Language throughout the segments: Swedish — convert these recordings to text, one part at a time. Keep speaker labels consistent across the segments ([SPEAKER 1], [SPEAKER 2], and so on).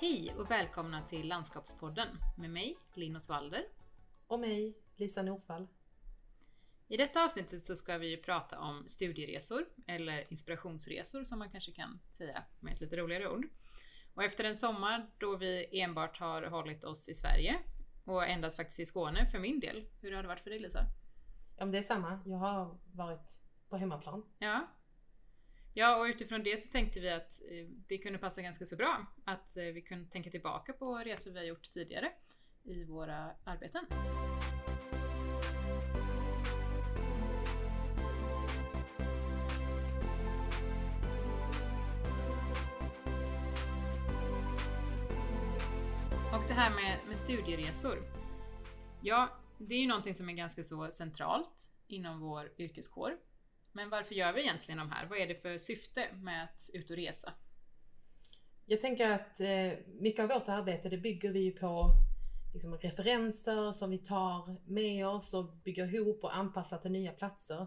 [SPEAKER 1] Hej och välkomna till Landskapspodden med mig, Linus Walder.
[SPEAKER 2] Och mig, Lisa Norfall.
[SPEAKER 1] I detta avsnittet så ska vi prata om studieresor, eller inspirationsresor som man kanske kan säga med ett lite roligare ord. Och efter en sommar då vi enbart har hållit oss i Sverige och endast faktiskt i Skåne för min del. Hur har det varit för dig Lisa?
[SPEAKER 2] Ja men det är samma. Jag har varit på hemmaplan.
[SPEAKER 1] Ja. Ja, och utifrån det så tänkte vi att eh, det kunde passa ganska så bra att eh, vi kunde tänka tillbaka på resor vi har gjort tidigare i våra arbeten. Och det här med, med studieresor. Ja, det är ju någonting som är ganska så centralt inom vår yrkeskår. Men varför gör vi egentligen de här? Vad är det för syfte med att ut och resa?
[SPEAKER 2] Jag tänker att eh, mycket av vårt arbete det bygger vi på liksom, referenser som vi tar med oss och bygger ihop och anpassar till nya platser.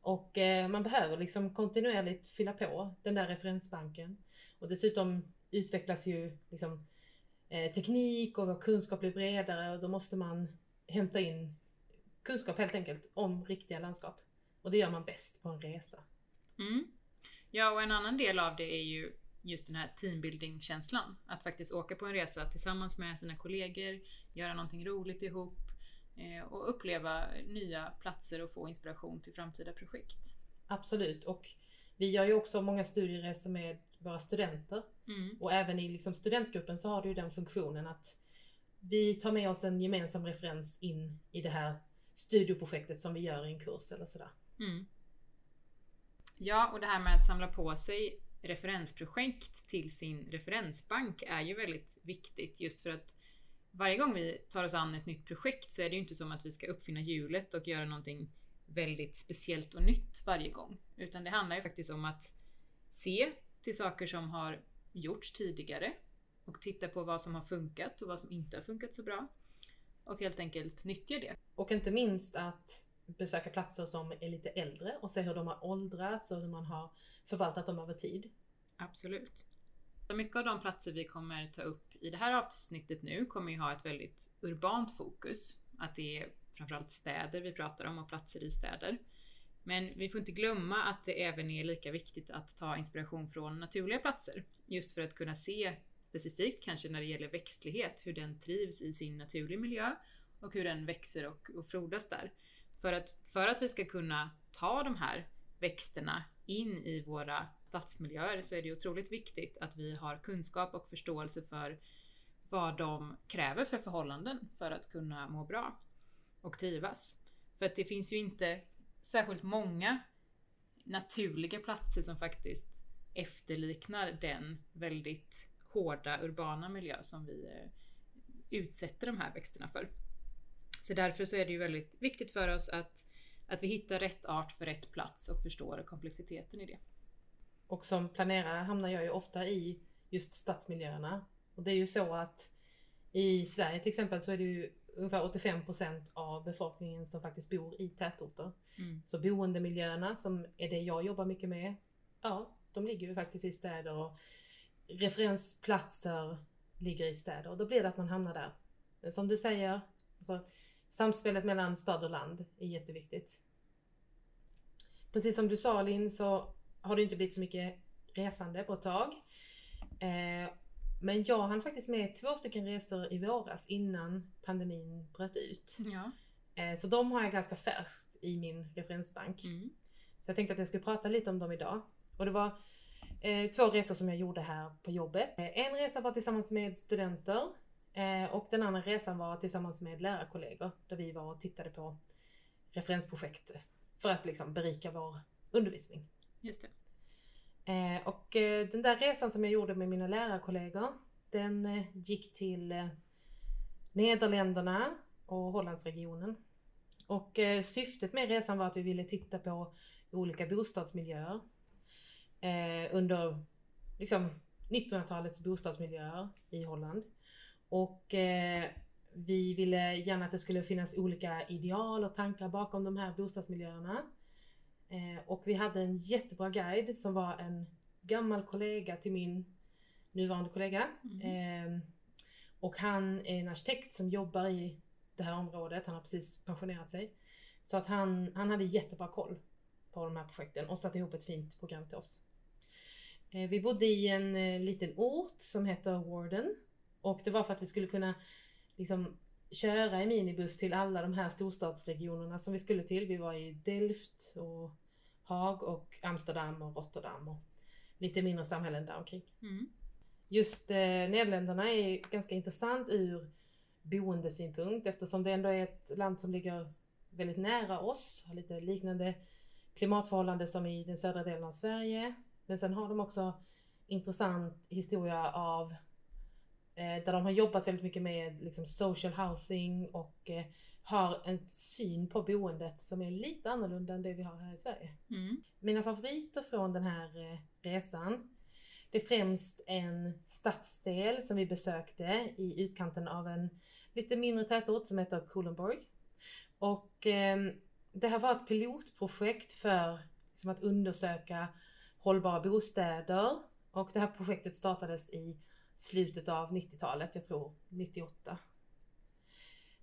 [SPEAKER 2] Och eh, man behöver liksom kontinuerligt fylla på den där referensbanken. Och dessutom utvecklas ju liksom, eh, teknik och vår kunskap blir bredare och då måste man hämta in kunskap helt enkelt om riktiga landskap. Och det gör man bäst på en resa.
[SPEAKER 1] Mm. Ja, och en annan del av det är ju just den här teambuilding-känslan. Att faktiskt åka på en resa tillsammans med sina kollegor, göra någonting roligt ihop eh, och uppleva nya platser och få inspiration till framtida projekt.
[SPEAKER 2] Absolut, och vi gör ju också många studieresor med våra studenter.
[SPEAKER 1] Mm.
[SPEAKER 2] Och även i liksom studentgruppen så har det ju den funktionen att vi tar med oss en gemensam referens in i det här studieprojektet som vi gör i en kurs eller sådär.
[SPEAKER 1] Mm. Ja, och det här med att samla på sig referensprojekt till sin referensbank är ju väldigt viktigt just för att varje gång vi tar oss an ett nytt projekt så är det ju inte som att vi ska uppfinna hjulet och göra någonting väldigt speciellt och nytt varje gång. Utan det handlar ju faktiskt om att se till saker som har gjorts tidigare och titta på vad som har funkat och vad som inte har funkat så bra. Och helt enkelt nyttja det.
[SPEAKER 2] Och inte minst att besöka platser som är lite äldre och se hur de har åldrats och hur man har förvaltat dem över tid.
[SPEAKER 1] Absolut. Så mycket av de platser vi kommer ta upp i det här avsnittet nu kommer ju ha ett väldigt urbant fokus. Att det är framförallt städer vi pratar om och platser i städer. Men vi får inte glömma att det även är lika viktigt att ta inspiration från naturliga platser. Just för att kunna se specifikt kanske när det gäller växtlighet, hur den trivs i sin naturliga miljö och hur den växer och, och frodas där. För att, för att vi ska kunna ta de här växterna in i våra stadsmiljöer så är det otroligt viktigt att vi har kunskap och förståelse för vad de kräver för förhållanden för att kunna må bra och trivas. För att det finns ju inte särskilt många naturliga platser som faktiskt efterliknar den väldigt hårda urbana miljö som vi eh, utsätter de här växterna för. Så därför så är det ju väldigt viktigt för oss att, att vi hittar rätt art för rätt plats och förstår komplexiteten i det.
[SPEAKER 2] Och som planerare hamnar jag ju ofta i just stadsmiljöerna. Och det är ju så att i Sverige till exempel så är det ju ungefär 85% av befolkningen som faktiskt bor i tätorter.
[SPEAKER 1] Mm.
[SPEAKER 2] Så boendemiljöerna som är det jag jobbar mycket med, ja, de ligger ju faktiskt i städer och referensplatser ligger i städer och då blir det att man hamnar där. Men som du säger, alltså, samspelet mellan stad och land är jätteviktigt. Precis som du sa Linn så har det inte blivit så mycket resande på ett tag. Eh, men jag hann faktiskt med två stycken resor i våras innan pandemin bröt ut.
[SPEAKER 1] Ja.
[SPEAKER 2] Eh, så de har jag ganska färskt i min referensbank.
[SPEAKER 1] Mm.
[SPEAKER 2] Så jag tänkte att jag skulle prata lite om dem idag. Och det var eh, två resor som jag gjorde här på jobbet. Eh, en resa var tillsammans med studenter och den andra resan var tillsammans med lärarkollegor där vi var och tittade på referensprojekt för att liksom berika vår undervisning.
[SPEAKER 1] Just det.
[SPEAKER 2] Eh, och eh, den där resan som jag gjorde med mina lärarkollegor den eh, gick till eh, Nederländerna och Hollandsregionen. Och eh, syftet med resan var att vi ville titta på olika bostadsmiljöer eh, under liksom 1900-talets bostadsmiljöer i Holland. Och eh, vi ville gärna att det skulle finnas olika ideal och tankar bakom de här bostadsmiljöerna. Eh, och vi hade en jättebra guide som var en gammal kollega till min nuvarande kollega.
[SPEAKER 1] Mm.
[SPEAKER 2] Eh, och han är en arkitekt som jobbar i det här området. Han har precis pensionerat sig. Så att han, han hade jättebra koll på de här projekten och satte ihop ett fint program till oss. Eh, vi bodde i en eh, liten ort som heter Warden. Och det var för att vi skulle kunna liksom, köra i minibuss till alla de här storstadsregionerna som vi skulle till. Vi var i Delft och Haag och Amsterdam och Rotterdam och lite mindre samhällen där omkring.
[SPEAKER 1] Mm.
[SPEAKER 2] Just eh, Nederländerna är ganska intressant ur boendesynpunkt eftersom det ändå är ett land som ligger väldigt nära oss, har lite liknande klimatförhållande som i den södra delen av Sverige. Men sen har de också intressant historia av där de har jobbat väldigt mycket med liksom, social housing och eh, har en syn på boendet som är lite annorlunda än det vi har här i Sverige.
[SPEAKER 1] Mm.
[SPEAKER 2] Mina favoriter från den här eh, resan det är främst en stadsdel som vi besökte i utkanten av en lite mindre tätort som heter Kulenborg. Och eh, det här var ett pilotprojekt för liksom, att undersöka hållbara bostäder och det här projektet startades i slutet av 90-talet, jag tror 98.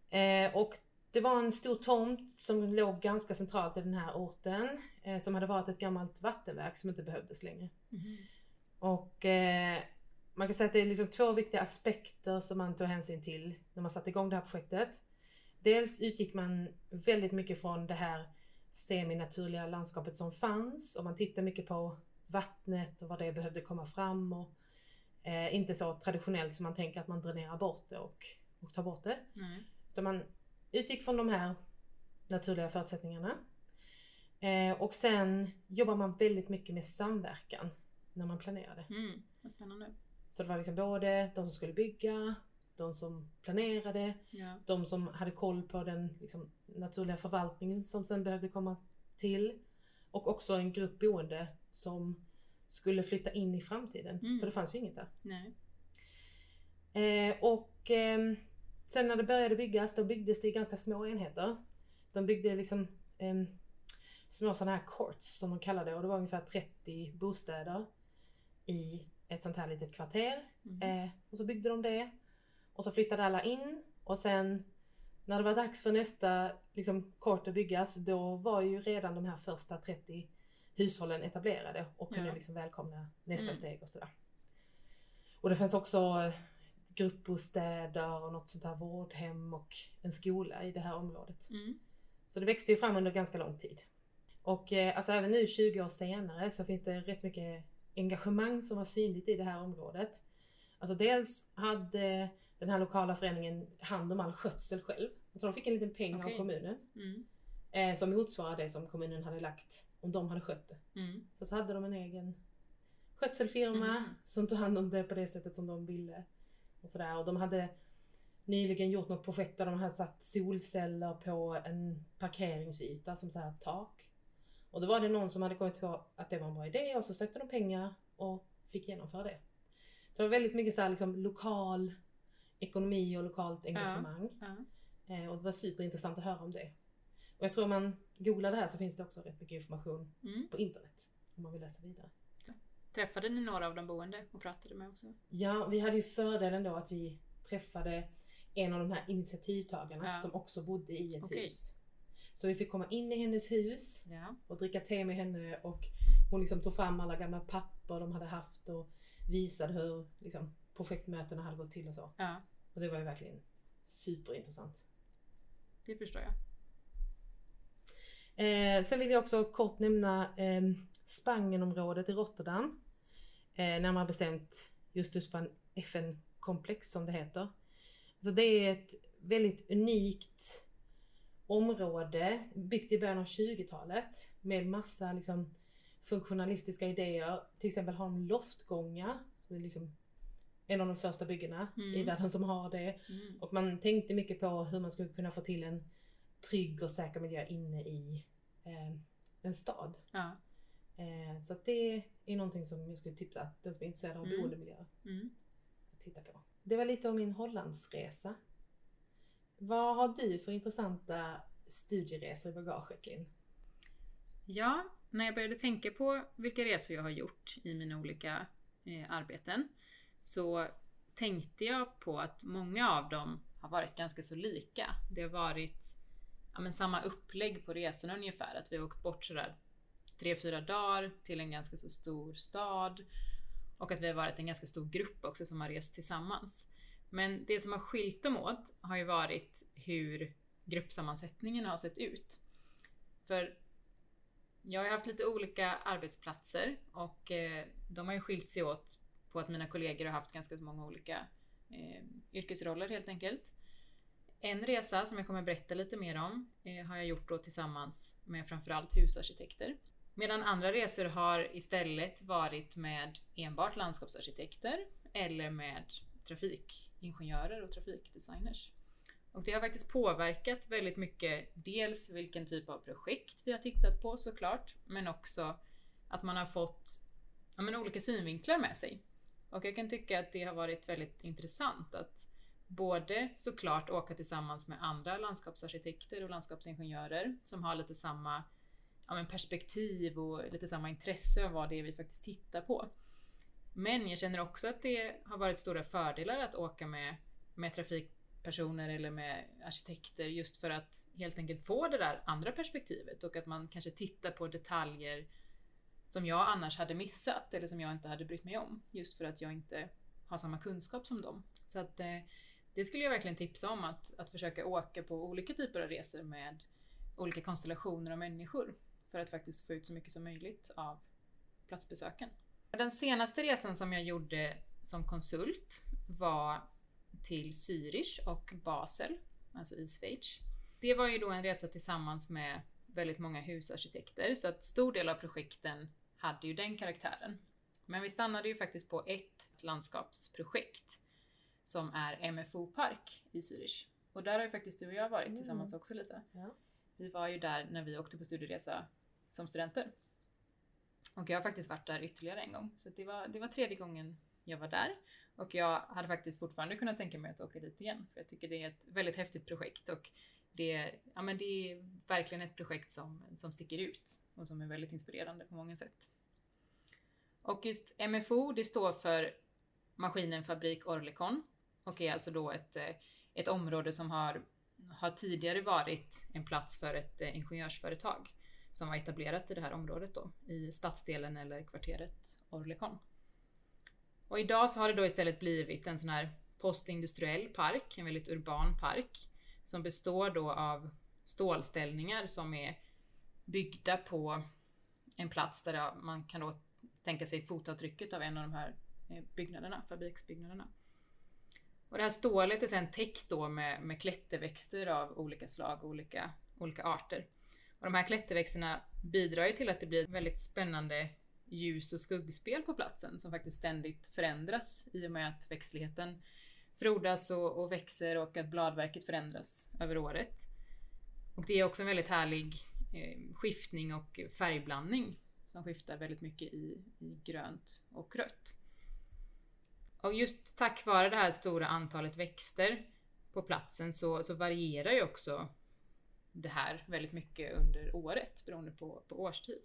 [SPEAKER 2] Eh, och det var en stor tomt som låg ganska centralt i den här orten eh, som hade varit ett gammalt vattenverk som inte behövdes längre.
[SPEAKER 1] Mm.
[SPEAKER 2] Och eh, man kan säga att det är liksom två viktiga aspekter som man tog hänsyn till när man satte igång det här projektet. Dels utgick man väldigt mycket från det här seminaturliga landskapet som fanns och man tittade mycket på vattnet och vad det behövde komma fram och eh, inte så traditionellt som man tänker att man dränerar bort det och, och tar bort det.
[SPEAKER 1] Nej.
[SPEAKER 2] Utan man utgick från de här naturliga förutsättningarna. Eh, och sen jobbar man väldigt mycket med samverkan när man planerade.
[SPEAKER 1] Mm. Vad spännande.
[SPEAKER 2] Så det var liksom både de som skulle bygga, de som planerade,
[SPEAKER 1] Ja.
[SPEAKER 2] de som hade koll på den liksom, naturliga förvaltningen som sen behövde komma till. Och också en grupp boende som skulle flytta in i framtiden.
[SPEAKER 1] Mm.
[SPEAKER 2] För det fanns ju inget där.
[SPEAKER 1] Nej.
[SPEAKER 2] Eh, och ehm, sen när det började byggas, då byggdes det i ganska små enheter. De byggde liksom em, små sådana här courts som de kallade det och det var ungefär 30 bostäder i ett sånt här litet kvarter.
[SPEAKER 1] Mm.
[SPEAKER 2] Eh, och så byggde de det. Och så flyttade alla in och sen när det var dags för nästa liksom, kort att byggas då var ju redan de här första 30 hushållen etablerade och kunde
[SPEAKER 1] Ja.
[SPEAKER 2] liksom välkomna nästa
[SPEAKER 1] Mm.
[SPEAKER 2] steg och sådär. Och det fanns också gruppbostäder och något sånt här vårdhem och en skola i det här området.
[SPEAKER 1] Mm.
[SPEAKER 2] Så det växte ju fram under ganska lång tid. Och eh, alltså även nu 20 år senare så finns det rätt mycket engagemang som var synligt i det här området. Alltså dels hade den här lokala föreningen hand om all skötsel själv. Så de fick en liten peng
[SPEAKER 1] Okej.
[SPEAKER 2] av kommunen
[SPEAKER 1] Mm.
[SPEAKER 2] eh, som motsvarade det som kommunen hade lagt om de hade skött det.
[SPEAKER 1] Mm.
[SPEAKER 2] Och så hade de en egen skötselfirma
[SPEAKER 1] Mhm.
[SPEAKER 2] som tog hand om det på det sättet som de ville. Och, sådär. och de hade nyligen gjort något projekt där de hade satt solceller på en parkeringsyta som så här tak. Och då var det någon som hade kommit på att det var en bra idé och så sökte de pengar och fick genomföra det. Så det var väldigt mycket så här liksom lokal ekonomi och lokalt engagemang.
[SPEAKER 1] Ja.
[SPEAKER 2] Eh, och det var superintressant att höra om det. Och jag tror om man googlar det här så finns det också rätt mycket information
[SPEAKER 1] Mm.
[SPEAKER 2] på internet om man vill läsa vidare.
[SPEAKER 1] Träffade ni några av de boende och pratade med också?
[SPEAKER 2] Ja, vi hade ju fördelen då att vi träffade en av de här initiativtagarna
[SPEAKER 1] Ja.
[SPEAKER 2] som också bodde i ett
[SPEAKER 1] Okej.
[SPEAKER 2] hus. Så vi fick komma in i hennes hus
[SPEAKER 1] Ja.
[SPEAKER 2] och dricka te med henne och hon liksom tog fram alla gamla papper de hade haft och visade hur liksom, projektmötena hade gått till och så.
[SPEAKER 1] Ja,
[SPEAKER 2] Och det var ju verkligen superintressant.
[SPEAKER 1] det förstår jag.
[SPEAKER 2] Eh, sen vill jag också kort nämna eh, Spangenområdet i Rotterdam. Eh, närmare bestämt just Usfan FN-komplex som det heter. Så det är ett väldigt unikt område byggt i början av 20-talet med massa liksom, funktionalistiska idéer. Till exempel har de loftgångar som är liksom en av de första byggena i
[SPEAKER 1] Mm.
[SPEAKER 2] världen som har det.
[SPEAKER 1] Mm.
[SPEAKER 2] Och man tänkte mycket på hur man skulle kunna få till en trygg och säker miljö inne i eh, en stad.
[SPEAKER 1] Ja.
[SPEAKER 2] Eh, så att det är någonting som jag skulle tipsa den som är intresserad av
[SPEAKER 1] Mm.
[SPEAKER 2] boendemiljöer
[SPEAKER 1] Mm.
[SPEAKER 2] att titta på. Det var lite om min Hollandsresa. Vad har du för intressanta studieresor i bagaget Linn?
[SPEAKER 1] Ja, när jag började tänka på vilka resor jag har gjort i mina olika eh, arbeten så tänkte jag på att många av dem har varit ganska så lika. Det har varit ja, men samma upplägg på resorna ungefär. Att vi har åkt bort sådär tre, fyra dagar till en ganska så stor stad. Och att vi har varit en ganska stor grupp också som har rest tillsammans. Men det som har skilt dem åt har ju varit hur gruppsammansättningen har sett ut. För jag har haft lite olika arbetsplatser och eh, de har ju skilt sig åt på att mina kollegor har haft ganska många olika eh, yrkesroller helt enkelt. En resa som jag kommer berätta lite mer om eh, har jag gjort då tillsammans med framförallt husarkitekter. Medan andra resor har istället varit med enbart landskapsarkitekter eller med trafikingenjörer och trafikdesigners. Och det har faktiskt påverkat väldigt mycket, dels vilken typ av projekt vi har tittat på såklart, men också att man har fått ja, men olika synvinklar med sig. Och jag kan tycka att det har varit väldigt intressant att både såklart åka tillsammans med andra landskapsarkitekter och landskapsingenjörer som har lite samma ja, men perspektiv och lite samma intresse av vad det är vi faktiskt tittar på. Men jag känner också att det har varit stora fördelar att åka med, med trafikpersoner eller med arkitekter just för att helt enkelt få det där andra perspektivet och att man kanske tittar på detaljer som jag annars hade missat eller som jag inte hade brytt mig om. Just för att jag inte har samma kunskap som dem. Så att eh, det skulle jag verkligen tipsa om att, att försöka åka på olika typer av resor med olika konstellationer av människor för att faktiskt få ut så mycket som möjligt av platsbesöken. Den senaste resan som jag gjorde som konsult var till Zürich och Basel, alltså i Schweiz. Det var ju då en resa tillsammans med väldigt många husarkitekter så att stor del av projekten hade ju den karaktären. Men vi stannade ju faktiskt på ett landskapsprojekt som är MFO Park i Zürich. Och där har ju faktiskt du och jag varit mm. tillsammans också Lisa. Ja. Vi var ju där när vi åkte på studieresa som studenter. Och jag har faktiskt varit där ytterligare en gång. Så det var, det var tredje gången jag var där. Och jag hade faktiskt fortfarande kunnat tänka mig att åka dit igen. För jag tycker det är ett väldigt häftigt projekt. Och det, ja, men det är verkligen ett projekt som, som sticker ut och som är väldigt inspirerande på många sätt. Och just MFO, det står för Maskinen Fabrik Orlikon och är alltså då ett, eh, ett område som har, har tidigare varit en plats för ett eh, ingenjörsföretag som var etablerat i det här området då, i stadsdelen eller kvarteret Orlekon. Och idag så har det då istället blivit en sån här postindustriell park, en väldigt urban park som består då av stålställningar som är byggda på en plats där man kan då tänka sig fotavtrycket av en av de här eh, byggnaderna, fabriksbyggnaderna. Och det här stålet är sedan täckt då med, med klätterväxter av olika slag, olika, olika arter. Och de här klätterväxterna bidrar ju till att det blir ett väldigt spännande ljus och skuggspel på platsen som faktiskt ständigt förändras i och med att växtligheten frodas och, och växer och att bladverket förändras över året. Och det är också en väldigt härlig eh, skiftning och färgblandning som skiftar väldigt mycket i, i grönt och rött. Och just tack vare det här stora antalet växter på platsen så, så varierar ju också det här väldigt mycket under året beroende på, på årstid.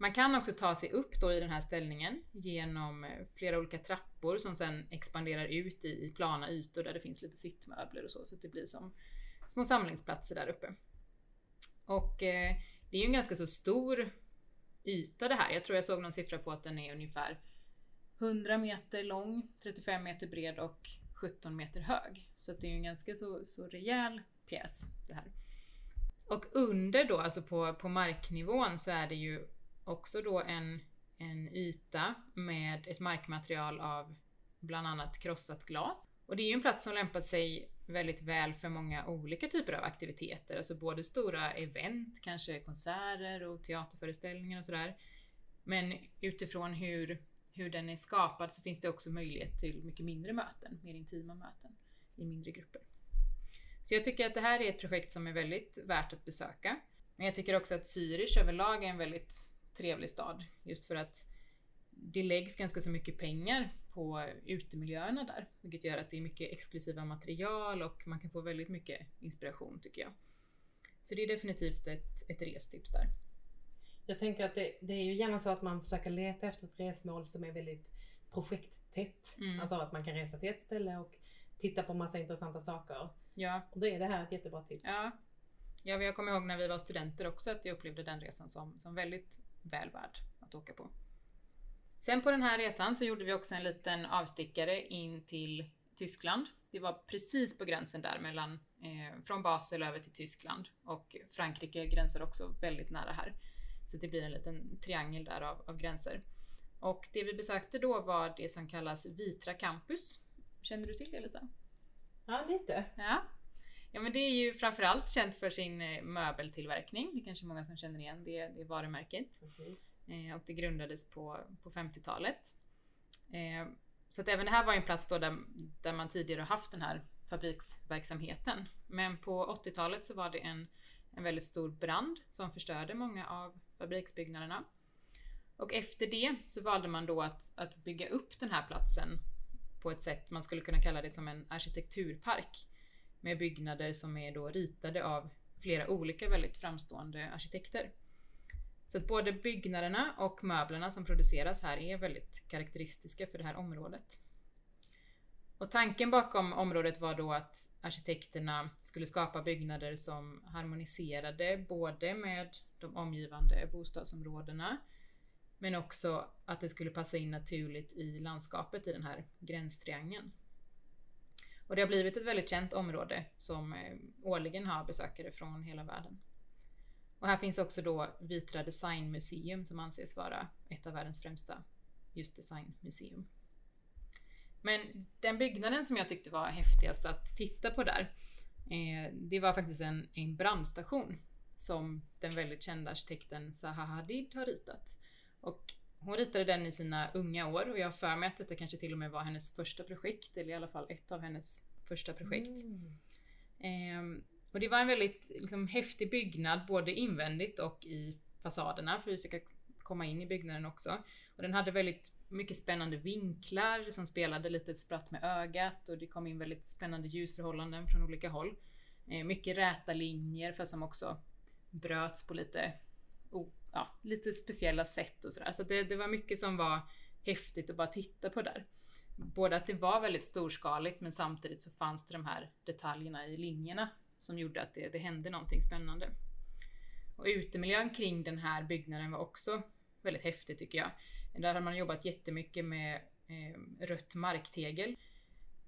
[SPEAKER 1] Man kan också ta sig upp då i den här ställningen genom eh, flera olika trappor som sen expanderar ut i, i plana ytor där det finns lite sittmöbler och så, så att det blir som små samlingsplatser där uppe. Och eh, det är ju en ganska så stor yta det här. Jag tror jag såg någon siffra på att den är ungefär 100 meter lång, 35 meter bred och 17 meter hög. Så att det är ju en ganska så, så rejäl pjäs det här. Och under då, alltså på, på marknivån, så är det ju också då en, en yta med ett markmaterial av bland annat krossat glas. Och det är ju en plats som lämpar sig väldigt väl för många olika typer av aktiviteter, alltså både stora event, kanske konserter och teaterföreställningar och sådär. Men utifrån hur, hur den är skapad så finns det också möjlighet till mycket mindre möten, mer intima möten i mindre grupper. Så jag tycker att det här är ett projekt som är väldigt värt att besöka. Men jag tycker också att Zürich överlag är en väldigt trevlig stad. Just för att det läggs ganska så mycket pengar på utemiljöerna där. Vilket gör att det är mycket exklusiva material och man kan få väldigt mycket inspiration tycker jag. Så det är definitivt ett, ett restips där.
[SPEAKER 2] Jag tänker att det, det, är ju gärna så att man försöker leta efter ett resmål som är väldigt projekttätt.
[SPEAKER 1] Mm.
[SPEAKER 2] Alltså att man kan resa till ett ställe och titta på massa intressanta saker.
[SPEAKER 1] Ja,
[SPEAKER 2] Och då är det här ett jättebra tips.
[SPEAKER 1] ja. Ja, jag kommer ihåg när vi var studenter också att jag upplevde den resan som, som väldigt väl värd att åka på. Sen på den här resan så gjorde vi också en liten avstickare in till Tyskland. Det var precis på gränsen där mellan eh, från Basel över till Tyskland och Frankrike gränsar också väldigt nära här. Så det blir en liten triangel där av, av gränser. Och det vi besökte då var det som kallas Vitra Campus. Känner du till det Lisa?
[SPEAKER 2] Ja, lite.
[SPEAKER 1] Ja. Ja men det är ju framförallt känt för sin eh, möbeltillverkning. Det är kanske många som känner igen det, det varumärket.
[SPEAKER 2] Precis.
[SPEAKER 1] Eh, och det grundades på, på 50-talet. Eh, så att även det här var en plats då där, där man tidigare haft den här fabriksverksamheten. Men på 80-talet så var det en, en väldigt stor brand som förstörde många av fabriksbyggnaderna. Och efter det så valde man då att, att bygga upp den här platsen på ett sätt man skulle kunna kalla det som en arkitekturpark med byggnader som är då ritade av flera olika väldigt framstående arkitekter. Så att både byggnaderna och möblerna som produceras här är väldigt karaktäristiska för det här området. Och tanken bakom området var då att arkitekterna skulle skapa byggnader som harmoniserade både med de omgivande bostadsområdena men också att det skulle passa in naturligt i landskapet i den här gränstriangeln. Och det har blivit ett väldigt känt område som eh, årligen har besökare från hela världen. Och här finns också då Vitra Designmuseum som anses vara ett av världens främsta just designmuseum. Men den byggnaden som jag tyckte var häftigast att titta på där, eh, det var faktiskt en, en brandstation som den väldigt kända arkitekten Zaha Hadid har ritat. Och hon ritade den i sina unga år och jag har för mig att detta kanske till och med var hennes första projekt, eller i alla fall ett av hennes första projekt.
[SPEAKER 2] Mm.
[SPEAKER 1] Ehm, och det var en väldigt liksom, häftig byggnad både invändigt och i fasaderna för vi fick komma in i byggnaden också. Och den hade väldigt mycket spännande vinklar som spelade lite ett spratt med ögat och det kom in väldigt spännande ljusförhållanden från olika håll. Eh, mycket räta linjer fast som också bröts på lite, oh, ja, lite speciella sätt och sådär. Så det, det var mycket som var häftigt att bara titta på där både att det var väldigt storskaligt men samtidigt så fanns det de här detaljerna i linjerna som gjorde att det, det hände någonting spännande. Och utemiljön kring den här byggnaden var också väldigt häftig tycker jag. Där har man jobbat jättemycket med eh, rött marktegel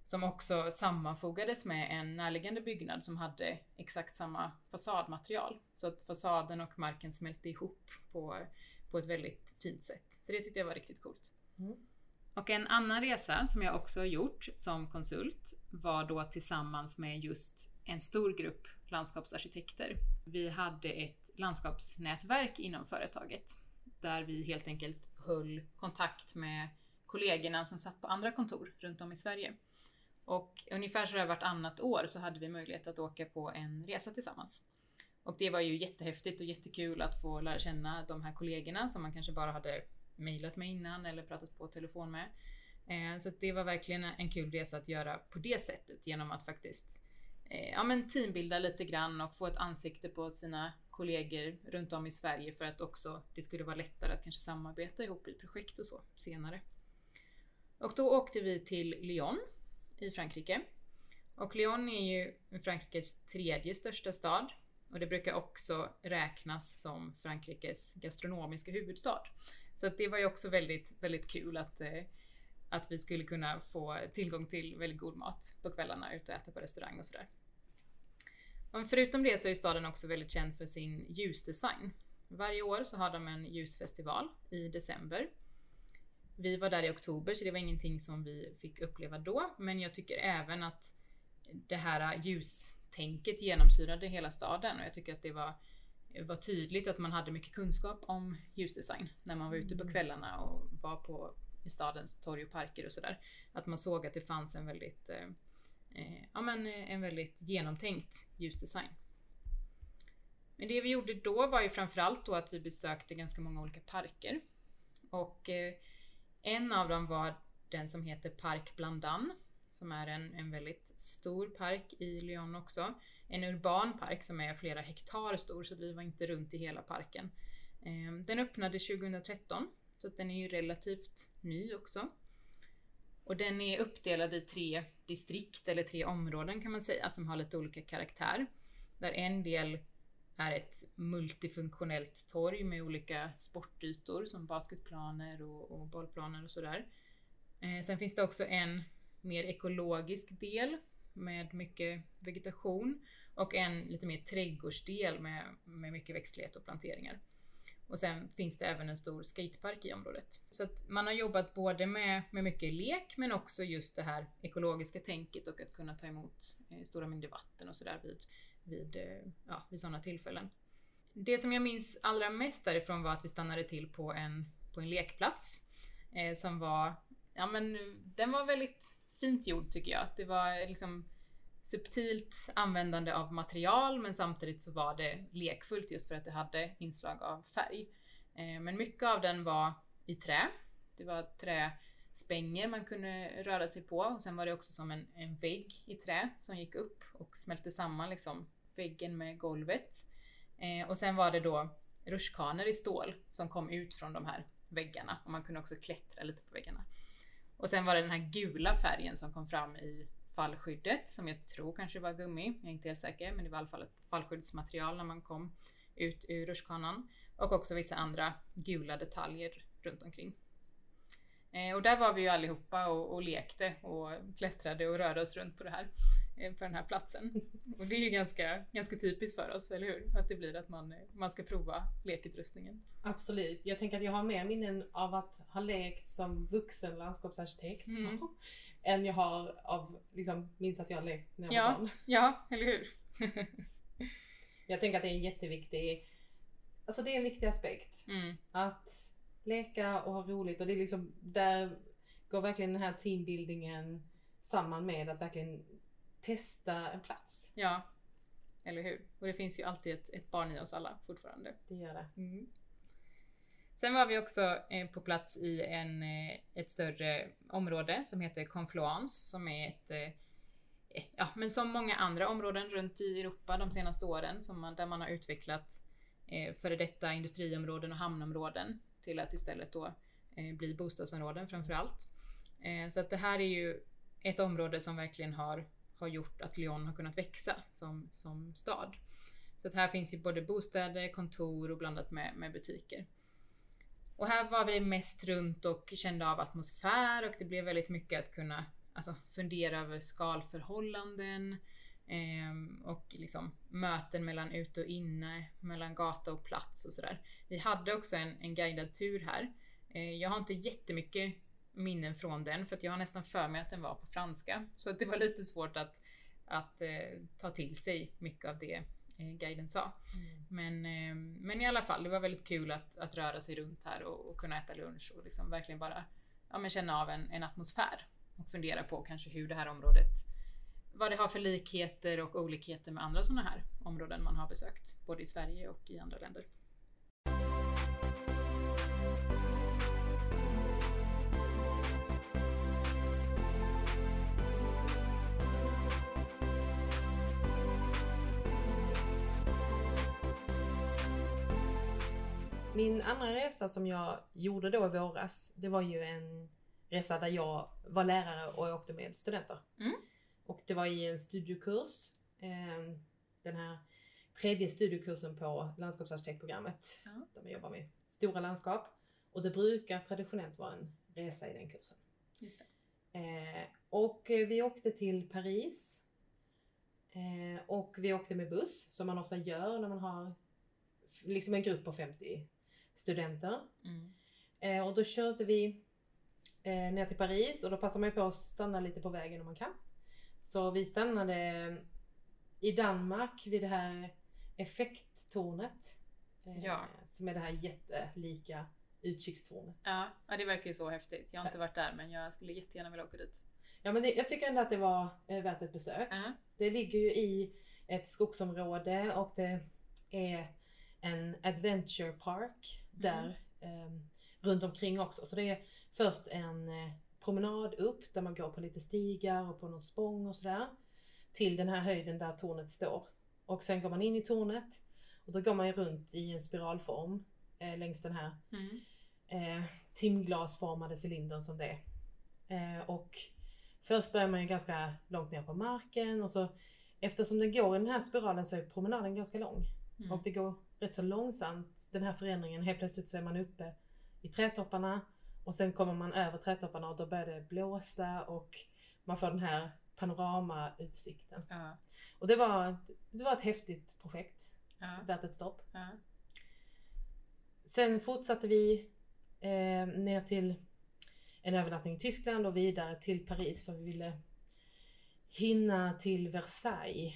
[SPEAKER 1] som också sammanfogades med en närliggande byggnad som hade exakt samma fasadmaterial. Så att fasaden och marken smälte ihop på, på ett väldigt fint sätt. Så det tyckte jag var riktigt coolt.
[SPEAKER 2] Mm.
[SPEAKER 1] Och en annan resa som jag också har gjort som konsult var då tillsammans med just en stor grupp landskapsarkitekter. Vi hade ett landskapsnätverk inom företaget där vi helt enkelt höll kontakt med kollegorna som satt på andra kontor runt om i Sverige. Och ungefär så vartannat år så hade vi möjlighet att åka på en resa tillsammans. Och det var ju jättehäftigt och jättekul att få lära känna de här kollegorna som man kanske bara hade mejlat med innan eller pratat på telefon med. Eh, så det var verkligen en kul resa att göra på det sättet genom att faktiskt eh, ja, men teambilda lite grann och få ett ansikte på sina kollegor runt om i Sverige för att också det skulle vara lättare att kanske samarbeta ihop i projekt och så senare. Och då åkte vi till Lyon i Frankrike. Och Lyon är ju Frankrikes tredje största stad och det brukar också räknas som Frankrikes gastronomiska huvudstad. Så att det var ju också väldigt, väldigt kul att, eh, att vi skulle kunna få tillgång till väldigt god mat på kvällarna, Ute och äta på restaurang och sådär. Och förutom det så är staden också väldigt känd för sin ljusdesign. Varje år så har de en ljusfestival i december. Vi var där i oktober så det var ingenting som vi fick uppleva då, men jag tycker även att det här ljustänket genomsyrade hela staden och jag tycker att det var var tydligt att man hade mycket kunskap om ljusdesign när man var ute på
[SPEAKER 2] Mm.
[SPEAKER 1] kvällarna och var på i stadens torg och parker och sådär. Att man såg att det fanns en väldigt, eh, Eh, ja, men eh, en väldigt genomtänkt ljusdesign. Men det vi gjorde då var ju framförallt då att vi besökte ganska många olika parker. Och eh, en av dem var den som heter Park Blandan som är en, en väldigt stor park i Lyon också. En urban park som är flera hektar stor så vi var inte runt i hela parken. Eh, Den öppnade 2013 så att den är ju relativt ny också. Och den är uppdelad i tre distrikt eller tre områden kan man säga som har lite olika karaktär. Där en del är ett multifunktionellt torg med olika sportytor som basketplaner och, och bollplaner och sådär. Eh, sen finns det också en mer ekologisk del med mycket vegetation och en lite mer trädgårdsdel med, med mycket växtlighet och planteringar. Och sen finns det även en stor skatepark i området. Så att man har jobbat både med, med mycket lek men också just det här ekologiska tänket och att kunna ta emot eh, stora mängder vatten och sådär vid, vid, eh, ja, vid sådana tillfällen. Det som jag minns allra mest därifrån var att vi stannade till på en, på en lekplats eh, som var, ja men den var väldigt fint gjord tycker jag. Det var liksom subtilt användande av material men samtidigt så var det lekfullt just för att det hade inslag av färg. Eh, men mycket av den var i trä. Det var träspänger man kunde röra sig på och sen var det också som en, en vägg i trä som gick upp och smälte samman liksom väggen med golvet. Eh, och sen var det då rutschkanor i stål som kom ut från de här väggarna och man kunde också klättra lite på väggarna. Och sen var det den här gula färgen som kom fram i fallskyddet som jag tror kanske var gummi. Jag är inte helt säker, men det var i alla fall ett fallskyddsmaterial när man kom ut ur rutschkanan. Och också vissa andra gula detaljer runt omkring. Eh, och där var vi ju allihopa och, och lekte och klättrade och rörde oss runt på det här eh, på den här platsen. Och det är ju ganska, ganska typiskt för oss, eller hur? Att det blir att man, man ska prova lekutrustningen.
[SPEAKER 2] Absolut. Jag tänker att jag har mer minnen av att ha lekt som vuxen landskapsarkitekt. Mm. än jag har av, liksom, minns att jag har lekt när jag
[SPEAKER 1] ja,
[SPEAKER 2] var barn.
[SPEAKER 1] Ja, eller hur?
[SPEAKER 2] jag tänker att det är en jätteviktig, alltså det är en viktig aspekt.
[SPEAKER 1] Mm.
[SPEAKER 2] Att leka och ha roligt och det är liksom, där går verkligen den här teambuildingen samman med att verkligen testa en plats.
[SPEAKER 1] Ja, eller hur? Och det finns ju alltid ett, ett barn i oss alla fortfarande.
[SPEAKER 2] Det gör det.
[SPEAKER 1] Mm. Sen var vi också eh, på plats i en, eh, ett större område som heter Confluence som är ett eh, Ja, men som många andra områden runt i Europa de senaste åren som man, där man har utvecklat eh, före detta industriområden och hamnområden till att istället då eh, bli bostadsområden framförallt. Eh, så att det här är ju ett område som verkligen har, har gjort att Lyon har kunnat växa som, som stad. Så att här finns ju både bostäder, kontor och blandat med, med butiker. Och här var vi mest runt och kände av atmosfär och det blev väldigt mycket att kunna alltså, fundera över skalförhållanden eh, och liksom möten mellan ute och inne, mellan gata och plats och sådär. Vi hade också en, en guidad tur här. Eh, jag har inte jättemycket minnen från den för att jag har nästan för mig att den var på franska. Så att det var lite svårt att, att eh, ta till sig mycket av det guiden sa. Mm. Men, eh, men i alla fall, det var väldigt kul att, att röra sig runt här och, och kunna äta lunch och liksom verkligen bara ja, men känna av en, en atmosfär och fundera på kanske hur det här området vad det har för likheter och olikheter med andra sådana här områden man har besökt, både i Sverige och i andra länder.
[SPEAKER 2] Min andra resa som jag gjorde då i våras, det var ju en resa där jag var lärare och jag åkte med studenter.
[SPEAKER 1] Mm.
[SPEAKER 2] Och det var i en studiekurs. Eh, den här tredje studiekursen på landskapsarkitektprogrammet.
[SPEAKER 1] Ja.
[SPEAKER 2] Där man jobbar med stora landskap. Och det brukar traditionellt vara en resa i den kursen.
[SPEAKER 1] Just
[SPEAKER 2] eh, och vi åkte till Paris. Eh, och vi åkte med buss, som man ofta gör när man har liksom en grupp på 50 studenter.
[SPEAKER 1] Mm.
[SPEAKER 2] Eh, och då körde vi eh, ner till Paris och då passar man på att stanna lite på vägen om man kan. Så vi stannade i Danmark vid det här effekttornet.
[SPEAKER 1] Eh, ja.
[SPEAKER 2] Som är det här jättelika utkikstornet.
[SPEAKER 1] Ja, ja, det verkar ju så häftigt. Jag har inte varit där men jag skulle jättegärna vilja åka dit.
[SPEAKER 2] Ja men det, jag tycker ändå att det var eh, värt ett besök.
[SPEAKER 1] Uh -huh.
[SPEAKER 2] Det ligger ju i ett skogsområde och det är en adventure park där mm. eh, runt omkring också. Så det är först en eh, promenad upp där man går på lite stigar och på någon spång och sådär. Till den här höjden där tornet står. Och sen går man in i tornet och då går man ju runt i en spiralform eh, längs den här
[SPEAKER 1] mm.
[SPEAKER 2] eh, timglasformade cylindern som det är. Eh, och först börjar man ju ganska långt ner på marken och så eftersom den går i den här spiralen så är promenaden ganska lång.
[SPEAKER 1] Mm.
[SPEAKER 2] Och det går rätt så långsamt den här förändringen. Helt plötsligt så är man uppe i trädtopparna och sen kommer man över trädtopparna och då börjar det blåsa och man får den här panoramautsikten.
[SPEAKER 1] Ja.
[SPEAKER 2] Och det var, det var ett häftigt projekt,
[SPEAKER 1] Ja.
[SPEAKER 2] värt ett stopp.
[SPEAKER 1] Ja.
[SPEAKER 2] Sen fortsatte vi eh, ner till en övernattning i Tyskland och vidare till Paris för vi ville hinna till Versailles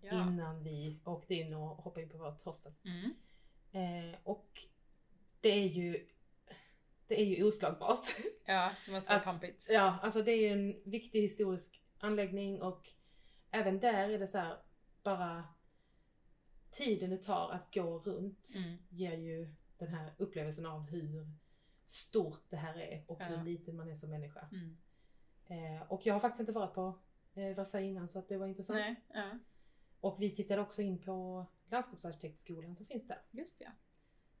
[SPEAKER 1] Ja.
[SPEAKER 2] innan vi åkte in och hoppade in på vårt hostel.
[SPEAKER 1] Mm.
[SPEAKER 2] Eh, och det är ju det är ju oslagbart.
[SPEAKER 1] ja, det måste vara
[SPEAKER 2] Att-
[SPEAKER 1] pampigt.
[SPEAKER 2] ja, alltså det är ju en viktig historisk anläggning och även där är det så här bara tiden det tar att gå runt
[SPEAKER 1] Mm.
[SPEAKER 2] ger ju den här upplevelsen av hur stort det här är och
[SPEAKER 1] Ja.
[SPEAKER 2] hur liten man är som människa.
[SPEAKER 1] Mm.
[SPEAKER 2] Eh, och jag har faktiskt inte varit på eh, Versailles innan så att det var intressant.
[SPEAKER 1] Nej, ja.
[SPEAKER 2] Och vi tittade också in på landskapsarkitektskolan som finns där.
[SPEAKER 1] Just det.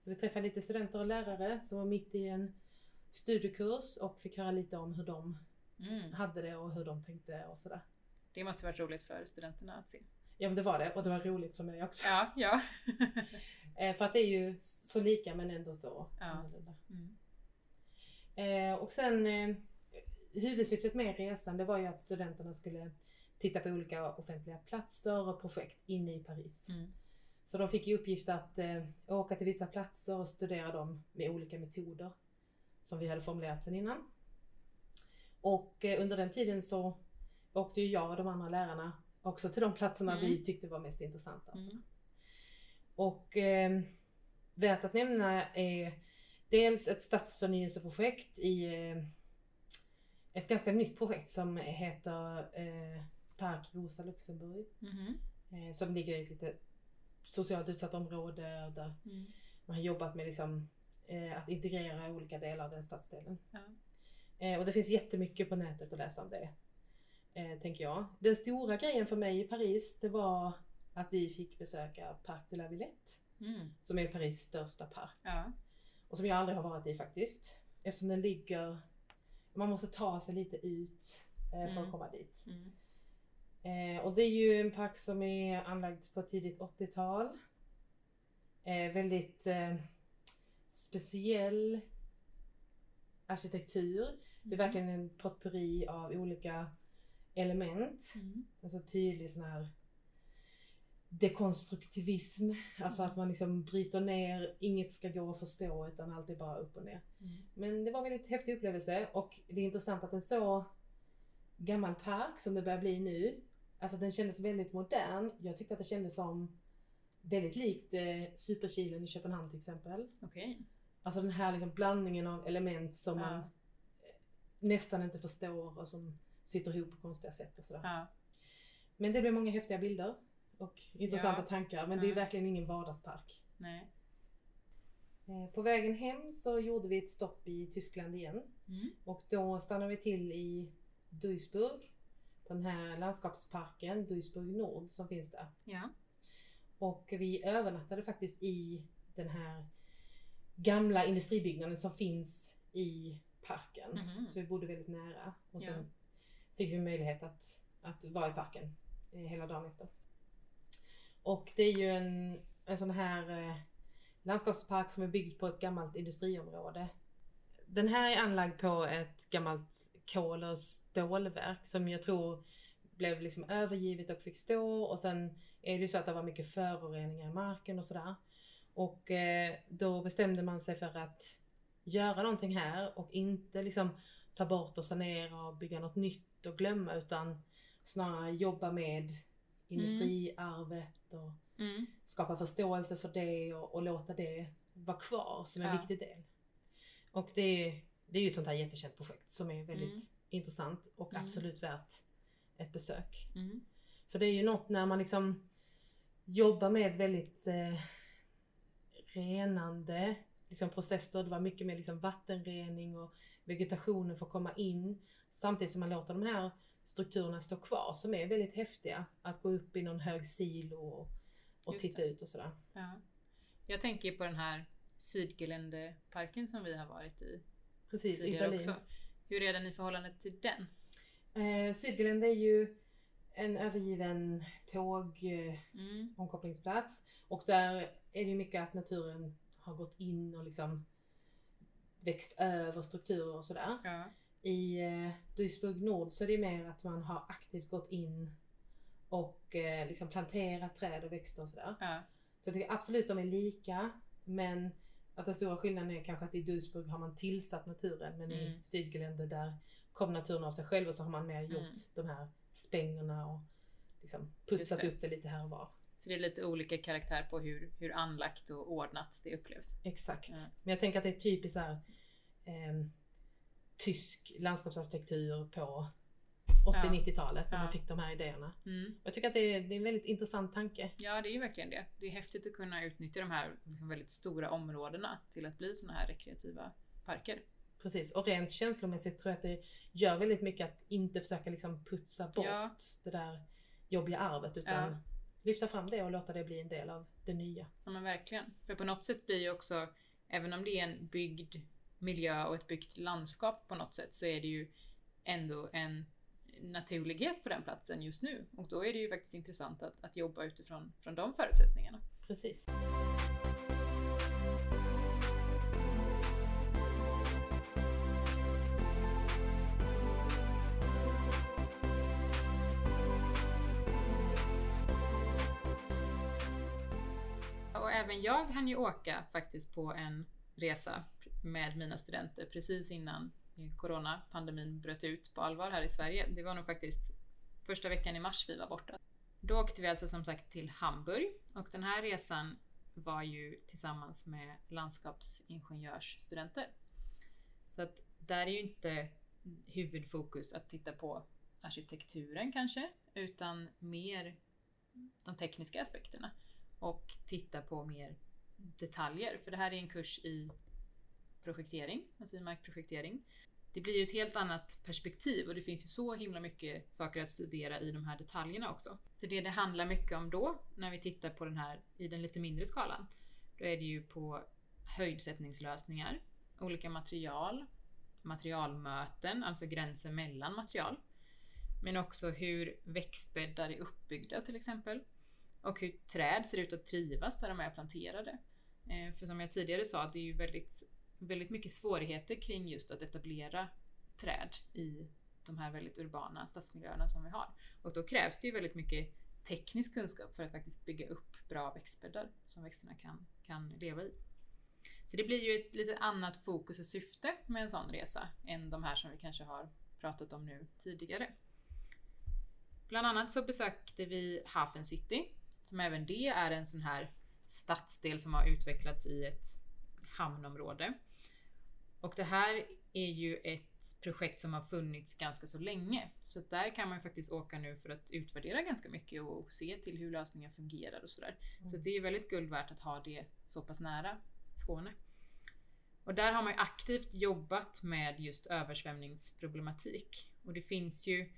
[SPEAKER 2] Så vi träffade lite studenter och lärare som var mitt i en studiekurs och fick höra lite om hur de
[SPEAKER 1] Mm.
[SPEAKER 2] hade det och hur de tänkte och sådär.
[SPEAKER 1] Det måste varit roligt för studenterna att se.
[SPEAKER 2] Ja men det var det och det var roligt för mig också.
[SPEAKER 1] Ja, ja.
[SPEAKER 2] Eh, för att det är ju så lika men ändå så
[SPEAKER 1] Ja.
[SPEAKER 2] annorlunda.
[SPEAKER 1] Mm.
[SPEAKER 2] Eh, och sen eh, huvudsyftet med resan det var ju att studenterna skulle titta på olika offentliga platser och projekt inne i Paris.
[SPEAKER 1] Mm.
[SPEAKER 2] Så de fick i uppgift att eh, åka till vissa platser och studera dem med olika metoder som vi hade formulerat sen innan. Och eh, under den tiden så åkte ju jag och de andra lärarna också till de platserna
[SPEAKER 1] Mm.
[SPEAKER 2] vi tyckte var mest intressanta. Alltså.
[SPEAKER 1] Mm.
[SPEAKER 2] Och eh, värt att nämna är dels ett stadsförnyelseprojekt i eh, ett ganska nytt projekt som heter eh, Park Rosa Luxemburg.
[SPEAKER 1] Mhm.
[SPEAKER 2] Eh, som ligger i ett lite socialt utsatt område där
[SPEAKER 1] Mm.
[SPEAKER 2] man har jobbat med liksom, eh, att integrera olika delar av den stadsdelen.
[SPEAKER 1] Ja.
[SPEAKER 2] Eh, och det finns jättemycket på nätet att läsa om det. Eh, tänker jag. Den stora grejen för mig i Paris det var att vi fick besöka Parc de la Villette.
[SPEAKER 1] Mm.
[SPEAKER 2] Som är Paris största park.
[SPEAKER 1] Ja.
[SPEAKER 2] Och som jag aldrig har varit i faktiskt. Eftersom den ligger... Man måste ta sig lite ut för
[SPEAKER 1] Mm.
[SPEAKER 2] att komma dit.
[SPEAKER 1] Mm.
[SPEAKER 2] Eh, och det är ju en park som är anlagd på tidigt 80-tal. Eh, väldigt eh, speciell arkitektur. Det är verkligen en potpurri av olika element.
[SPEAKER 1] Mm.
[SPEAKER 2] Alltså tydlig sån här dekonstruktivism. Alltså att man liksom bryter ner, inget ska gå att förstå utan allt är bara upp och ner.
[SPEAKER 1] Mm.
[SPEAKER 2] Men det var en väldigt häftig upplevelse och det är intressant att en så gammal park som det börjar bli nu, alltså den kändes väldigt modern. Jag tyckte att det kändes som väldigt likt eh, Superkilen i Köpenhamn till exempel.
[SPEAKER 1] Okej.
[SPEAKER 2] Alltså den här liksom blandningen av element som
[SPEAKER 1] Ja.
[SPEAKER 2] man eh, nästan inte förstår och som sitter ihop på konstiga sätt och sådär.
[SPEAKER 1] Ja.
[SPEAKER 2] Men det blev många häftiga bilder och intressanta
[SPEAKER 1] Ja.
[SPEAKER 2] tankar men det är verkligen ingen vardagspark.
[SPEAKER 1] Nej.
[SPEAKER 2] Eh, På vägen hem så gjorde vi ett stopp i Tyskland igen.
[SPEAKER 1] Mm.
[SPEAKER 2] Och då stannade vi till i Duisburg. Den här landskapsparken, Duisburg Nord, som finns där.
[SPEAKER 1] Ja.
[SPEAKER 2] Och vi övernattade faktiskt i den här gamla industribyggnaden som finns i parken.
[SPEAKER 1] Mhm.
[SPEAKER 2] Så vi bodde väldigt nära. Och sen
[SPEAKER 1] Ja.
[SPEAKER 2] fick vi möjlighet att, att vara i parken eh, hela dagen efter. Och det är ju en, en sån här eh, landskapspark som är byggd på ett gammalt industriområde. Den här är anlagd på ett gammalt kol och stålverk som jag tror blev liksom övergivet och fick stå och sen är det ju så att det var mycket föroreningar i marken och sådär. Och eh, då bestämde man sig för att göra någonting här och inte liksom ta bort och sanera och bygga något nytt och glömma utan snarare jobba med industriarvet och
[SPEAKER 1] Mm.
[SPEAKER 2] skapa förståelse för det och, och låta det vara kvar som en
[SPEAKER 1] Ja.
[SPEAKER 2] viktig del. Och det, det är ju ett sånt här jättekänt projekt som är väldigt
[SPEAKER 1] Mm.
[SPEAKER 2] intressant och
[SPEAKER 1] Mm.
[SPEAKER 2] absolut värt ett besök.
[SPEAKER 1] Mm.
[SPEAKER 2] För det är ju något när man liksom jobbar med väldigt eh, renande liksom processer. Det var mycket med liksom vattenrening och vegetationen får komma in. Samtidigt som man låter de här strukturerna stå kvar som är väldigt häftiga. Att gå upp i någon hög silo och, och titta ut och sådär.
[SPEAKER 1] Ja. Jag tänker på den här Sydgeländeparken som vi har varit i
[SPEAKER 2] Precis, i Berlin.
[SPEAKER 1] också. Hur är den i förhållande till den?
[SPEAKER 2] Eh, Sydgränd är ju en övergiven tåg eh,
[SPEAKER 1] Mm.
[SPEAKER 2] omkopplingsplats och där är det ju mycket att naturen har gått in och liksom växt över strukturer och sådär.
[SPEAKER 1] Ja.
[SPEAKER 2] I eh, Duisburg Nord så är det mer att man har aktivt gått in och eh, liksom planterat träd och växter och sådär.
[SPEAKER 1] Ja.
[SPEAKER 2] Så jag tycker absolut de är lika men att den stora skillnaden är kanske att i Duisburg har man tillsatt naturen men i
[SPEAKER 1] Mm.
[SPEAKER 2] Sydgelände där kom naturen av sig själv och så har man mer gjort
[SPEAKER 1] Mm.
[SPEAKER 2] de här spängerna och liksom putsat
[SPEAKER 1] det.
[SPEAKER 2] upp det lite här och var.
[SPEAKER 1] Så det är lite olika karaktär på hur, hur anlagt och ordnat det upplevs.
[SPEAKER 2] Exakt.
[SPEAKER 1] Ja.
[SPEAKER 2] Men jag tänker att det är typiskt så här, ehm, tysk landskapsarkitektur på 80-90-talet när man fick de här idéerna.
[SPEAKER 1] Mm.
[SPEAKER 2] Jag tycker att det är, det är en väldigt intressant tanke.
[SPEAKER 1] Ja, det är ju verkligen det. Det är häftigt att kunna utnyttja de här liksom väldigt stora områdena till att bli sådana här rekreativa parker.
[SPEAKER 2] Precis, och rent känslomässigt tror jag att det gör väldigt mycket att inte försöka liksom putsa bort
[SPEAKER 1] Ja.
[SPEAKER 2] det där jobbiga arvet utan
[SPEAKER 1] Ja.
[SPEAKER 2] lyfta fram det och låta det bli en del av det nya.
[SPEAKER 1] Ja men verkligen. För på något sätt blir ju också, även om det är en byggd miljö och ett byggt landskap på något sätt så är det ju ändå en naturlighet på den platsen just nu. Och då är det ju faktiskt intressant att, att jobba utifrån från de förutsättningarna.
[SPEAKER 2] Precis.
[SPEAKER 1] Och även jag hann ju åka faktiskt på en resa med mina studenter precis innan Eh, coronapandemin bröt ut på allvar här i Sverige. Det var nog faktiskt första veckan i mars vi var borta. Då åkte vi alltså som sagt till Hamburg och den här resan var ju tillsammans med landskapsingenjörsstudenter. Så att där är ju inte huvudfokus att titta på arkitekturen kanske, utan mer de tekniska aspekterna och titta på mer detaljer. För det här är en kurs i projektering, alltså i markprojektering. Det blir ju ett helt annat perspektiv och det finns ju så himla mycket saker att studera i de här detaljerna också. Så det det handlar mycket om då, när vi tittar på den här i den lite mindre skalan, då är det ju på höjdsättningslösningar, olika material, materialmöten, alltså gränser mellan material. Men också hur växtbäddar är uppbyggda till exempel. Och hur träd ser ut att trivas där de är planterade. Eh, för som jag tidigare sa, det är ju väldigt, väldigt mycket svårigheter kring just att etablera träd i de här väldigt urbana stadsmiljöerna som vi har. Och då krävs det ju väldigt mycket teknisk kunskap för att faktiskt bygga upp bra växtbäddar som växterna kan, kan leva i. Så det blir ju ett lite annat fokus och syfte med en sån resa än de här som vi kanske har pratat om nu tidigare. Bland annat så besökte vi Hafen City som även det är en sån här stadsdel som har utvecklats i ett hamnområde. Och det här är ju ett projekt som har funnits ganska så länge. Så där kan man faktiskt åka nu för att utvärdera ganska mycket och se till hur lösningen fungerar och sådär. Så det är väldigt guld värt att ha det så pass nära Skåne. Och där har man ju aktivt jobbat med just översvämningsproblematik. Och det finns ju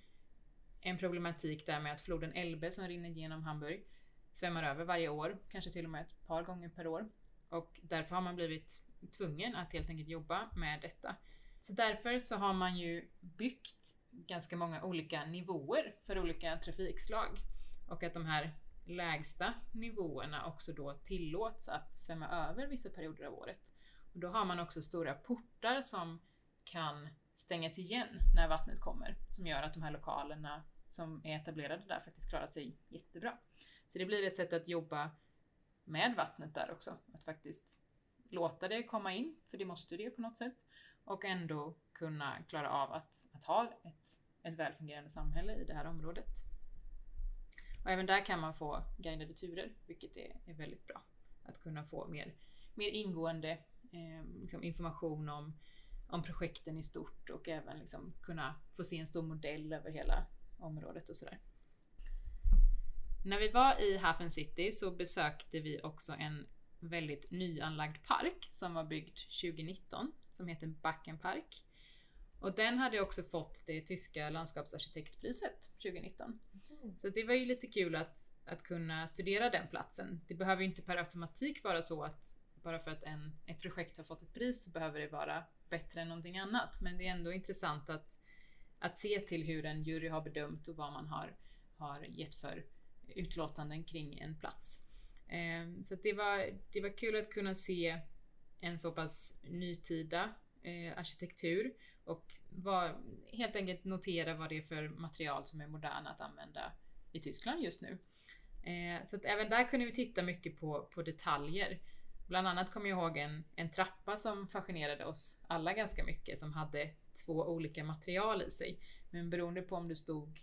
[SPEAKER 1] en problematik där med att floden Elbe som rinner genom Hamburg svämmar över varje år, kanske till och med ett par gånger per år. Och därför har man blivit tvungen att helt enkelt jobba med detta. Så därför så har man ju byggt ganska många olika nivåer för olika trafikslag. Och att de här lägsta nivåerna också då tillåts att svämma över vissa perioder av året. Och då har man också stora portar som kan stängas igen när vattnet kommer, som gör att de här lokalerna som är etablerade där faktiskt klarar sig jättebra. Så det blir ett sätt att jobba med vattnet där också. Att faktiskt låta det komma in, för det måste det ju på något sätt. Och ändå kunna klara av att, att ha ett, ett välfungerande samhälle i det här området. Och även där kan man få guidade turer, vilket är, är väldigt bra. Att kunna få mer, mer ingående eh, liksom information om, om projekten i stort och även liksom kunna få se en stor modell över hela området och sådär. När vi var i Hafen City så besökte vi också en väldigt nyanlagd park som var byggd 2019 som heter Backenpark. Och den hade också fått det tyska landskapsarkitektpriset 2019. Så det var ju lite kul att, att kunna studera den platsen. Det behöver ju inte per automatik vara så att bara för att en, ett projekt har fått ett pris så behöver det vara bättre än någonting annat. Men det är ändå intressant att, att se till hur en jury har bedömt och vad man har, har gett för utlåtanden kring en plats. Eh, så det, var, det var kul att kunna se en så pass nytida eh, arkitektur och var, helt enkelt notera vad det är för material som är moderna att använda i Tyskland just nu. Eh, så att även där kunde vi titta mycket på, på detaljer. Bland annat kommer jag ihåg en, en trappa som fascinerade oss alla ganska mycket som hade två olika material i sig. Men beroende på om du stod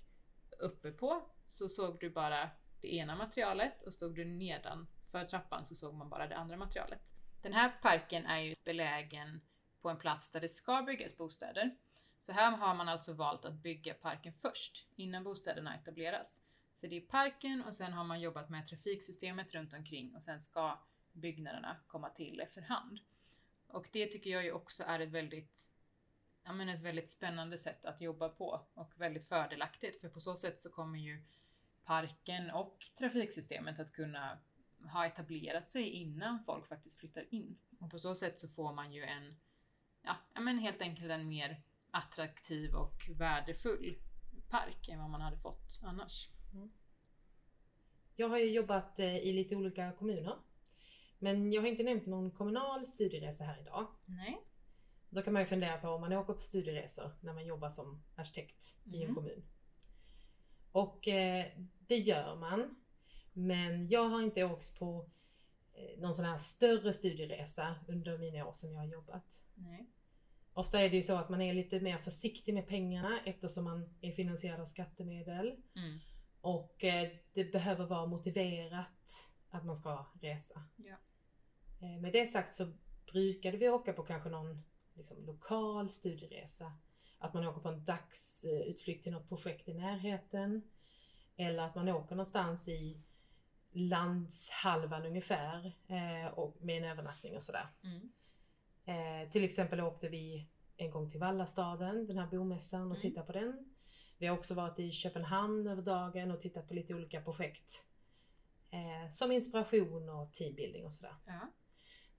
[SPEAKER 1] uppe på så såg du bara det ena materialet och stod du nedanför trappan så såg man bara det andra materialet. Den här parken är ju belägen på en plats där det ska byggas bostäder. Så här har man alltså valt att bygga parken först, innan bostäderna etableras. Så det är parken och sen har man jobbat med trafiksystemet runt omkring och sen ska byggnaderna komma till efterhand. Och det tycker jag ju också är ett väldigt, ja men ett väldigt spännande sätt att jobba på och väldigt fördelaktigt för på så sätt så kommer ju parken och trafiksystemet att kunna ha etablerat sig innan folk faktiskt flyttar in. Och på så sätt så får man ju en, ja men helt enkelt en mer attraktiv och värdefull park än vad man hade fått annars. Mm.
[SPEAKER 2] Jag har ju jobbat eh, i lite olika kommuner. Men jag har inte nämnt någon kommunal studieresa här idag.
[SPEAKER 1] Nej.
[SPEAKER 2] Då kan man ju fundera på om man åker på studieresor när man jobbar som arkitekt mm. i en mm. kommun. Och eh, det gör man. Men jag har inte åkt på eh, någon sån här större studieresa under mina år som jag har jobbat.
[SPEAKER 1] Nej.
[SPEAKER 2] Ofta är det ju så att man är lite mer försiktig med pengarna eftersom man är finansierad av skattemedel.
[SPEAKER 1] Mm.
[SPEAKER 2] Och eh, det behöver vara motiverat att man ska resa.
[SPEAKER 1] Ja.
[SPEAKER 2] Eh, med det sagt så brukade vi åka på kanske någon liksom, lokal studieresa. Att man åker på en dagsutflykt till något projekt i närheten. Eller att man åker någonstans i landshalvan ungefär eh, och med en övernattning och sådär.
[SPEAKER 1] Mm.
[SPEAKER 2] Eh, till exempel åkte vi en gång till Vallastaden, den här bomässan och mm. tittade på den. Vi har också varit i Köpenhamn över dagen och tittat på lite olika projekt. Eh, som inspiration och teambuilding och sådär.
[SPEAKER 1] Ja.